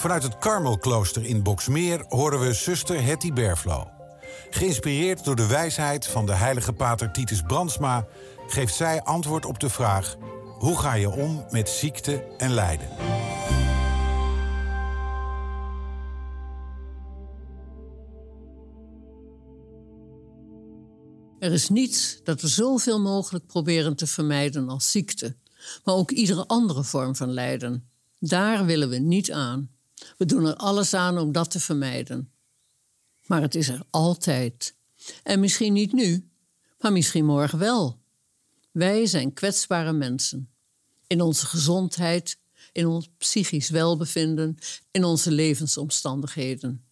Vanuit het Karmelklooster in Boksmeer horen we zuster Hetty Berflo. Geïnspireerd door de wijsheid van de heilige pater Titus Brandsma... geeft zij antwoord op de vraag... hoe ga je om met ziekte en lijden? Er is niets dat we zoveel mogelijk proberen te vermijden als ziekte, maar ook iedere andere vorm van lijden. Daar willen we niet aan. We doen er alles aan om dat te vermijden. Maar het is er altijd. En misschien niet nu, maar misschien morgen wel. Wij zijn kwetsbare mensen. In onze gezondheid, in ons psychisch welbevinden, in onze levensomstandigheden.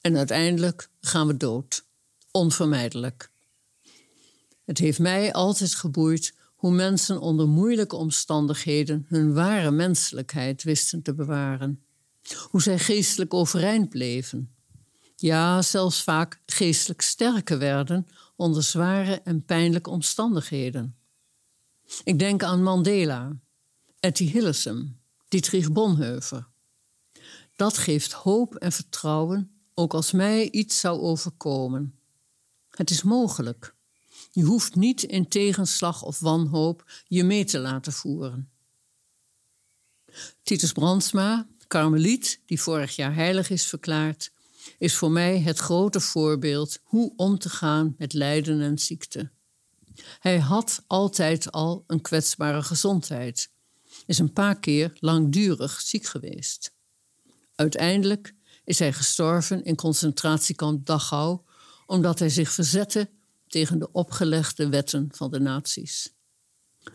En uiteindelijk gaan we dood. Onvermijdelijk. Het heeft mij altijd geboeid hoe mensen onder moeilijke omstandigheden hun ware menselijkheid wisten te bewaren. Hoe zij geestelijk overeind bleven. Ja, zelfs vaak geestelijk sterker werden onder zware en pijnlijke omstandigheden. Ik denk aan Mandela, Etty Hillesum, Dietrich Bonhoeffer. Dat geeft hoop en vertrouwen, ook als mij iets zou overkomen. Het is mogelijk. Je hoeft niet in tegenslag of wanhoop je mee te laten voeren. Titus Brandsma, karmeliet die vorig jaar heilig is verklaard, is voor mij het grote voorbeeld hoe om te gaan met lijden en ziekte. Hij had altijd al een kwetsbare gezondheid, is een paar keer langdurig ziek geweest. Uiteindelijk is hij gestorven in concentratiekamp Dachau omdat hij zich verzette tegen de opgelegde wetten van de nazi's.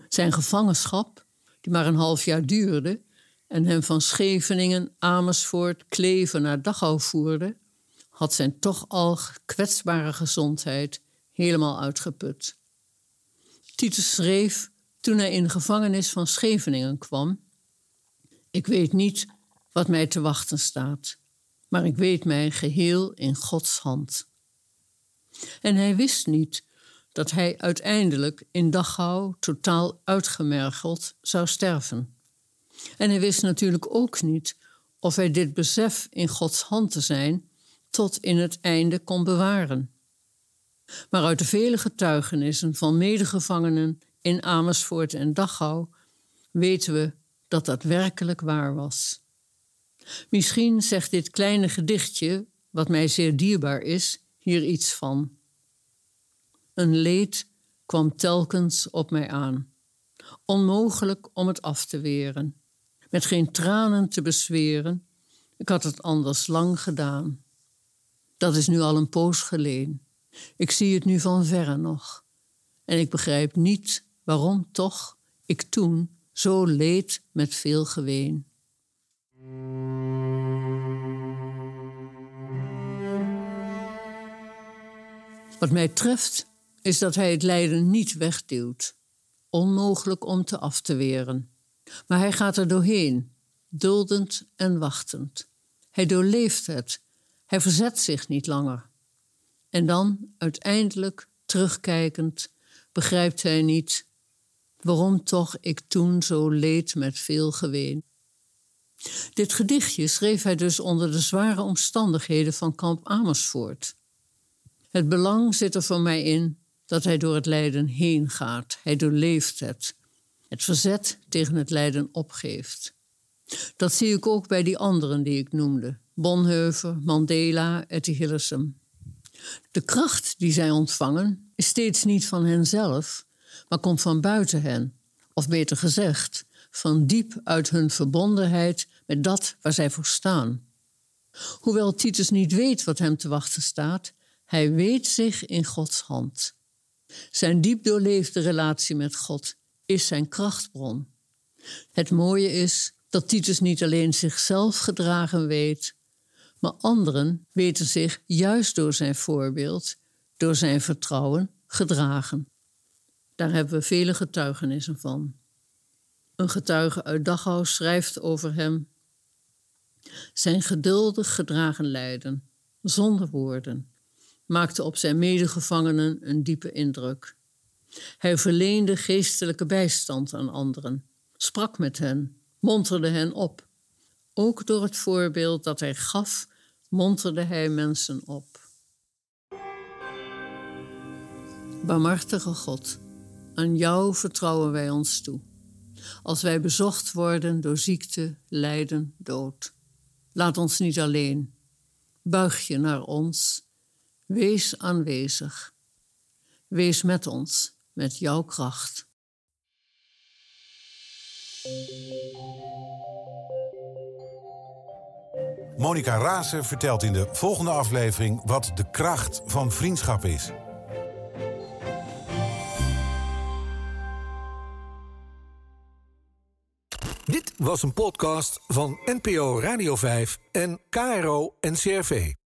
Zijn gevangenschap, die maar een half jaar duurde en hem van Scheveningen, Amersfoort, Kleven naar Dachau voerde, had zijn toch al kwetsbare gezondheid helemaal uitgeput. Titus schreef toen hij in de gevangenis van Scheveningen kwam: Ik weet niet wat mij te wachten staat, maar ik weet mij geheel in Gods hand. En hij wist niet dat hij uiteindelijk in Dachau totaal uitgemergeld zou sterven. En hij wist natuurlijk ook niet of hij dit besef in Gods hand te zijn tot in het einde kon bewaren. Maar uit de vele getuigenissen van medegevangenen in Amersfoort en Dachau weten we dat dat werkelijk waar was. Misschien zegt dit kleine gedichtje, wat mij zeer dierbaar is, hier iets van. Een leed kwam telkens op mij aan, onmogelijk om het af te weren, met geen tranen te bezweren, ik had het anders lang gedaan. Dat is nu al een poos geleden. Ik zie het nu van verre nog. En ik begrijp niet waarom toch ik toen zo leed met veel geween. Wat mij treft is dat hij het lijden niet wegduwt. Onmogelijk om te af te weren. Maar hij gaat er doorheen, duldend en wachtend. Hij doorleeft het hij verzet zich niet langer. En dan, uiteindelijk, terugkijkend, begrijpt hij niet waarom toch ik toen zo leed met veel geween. Dit gedichtje schreef hij dus onder de zware omstandigheden van kamp Amersfoort. Het belang zit er voor mij in dat hij door het lijden heen gaat. Hij doorleeft het. Het verzet tegen het lijden opgeeft. Dat zie ik ook bij die anderen die ik noemde. Bonhoeffer, Mandela, Etty Hillesum. De kracht die zij ontvangen is steeds niet van henzelf, maar komt van buiten hen, of beter gezegd, van diep uit hun verbondenheid met dat waar zij voor staan. Hoewel Titus niet weet wat hem te wachten staat, hij weet zich in Gods hand. Zijn diep doorleefde relatie met God is zijn krachtbron. Het mooie is dat Titus niet alleen zichzelf gedragen weet, maar anderen weten zich juist door zijn voorbeeld, door zijn vertrouwen, gedragen. Daar hebben we vele getuigenissen van. Een getuige uit Dachau schrijft over hem. Zijn geduldig gedragen lijden, zonder woorden, maakte op zijn medegevangenen een diepe indruk. Hij verleende geestelijke bijstand aan anderen, sprak met hen, monterde hen op. Ook door het voorbeeld dat hij gaf, monterde hij mensen op. Barmhartige God, aan jou vertrouwen wij ons toe. Als wij bezocht worden door ziekte, lijden, dood. Laat ons niet alleen. Buig je naar ons. Wees aanwezig. Wees met ons, met jouw kracht. Monica Raasen vertelt in de volgende aflevering wat de kracht van vriendschap is. Dit was een podcast van NPO Radio 5 en KRO NCRV.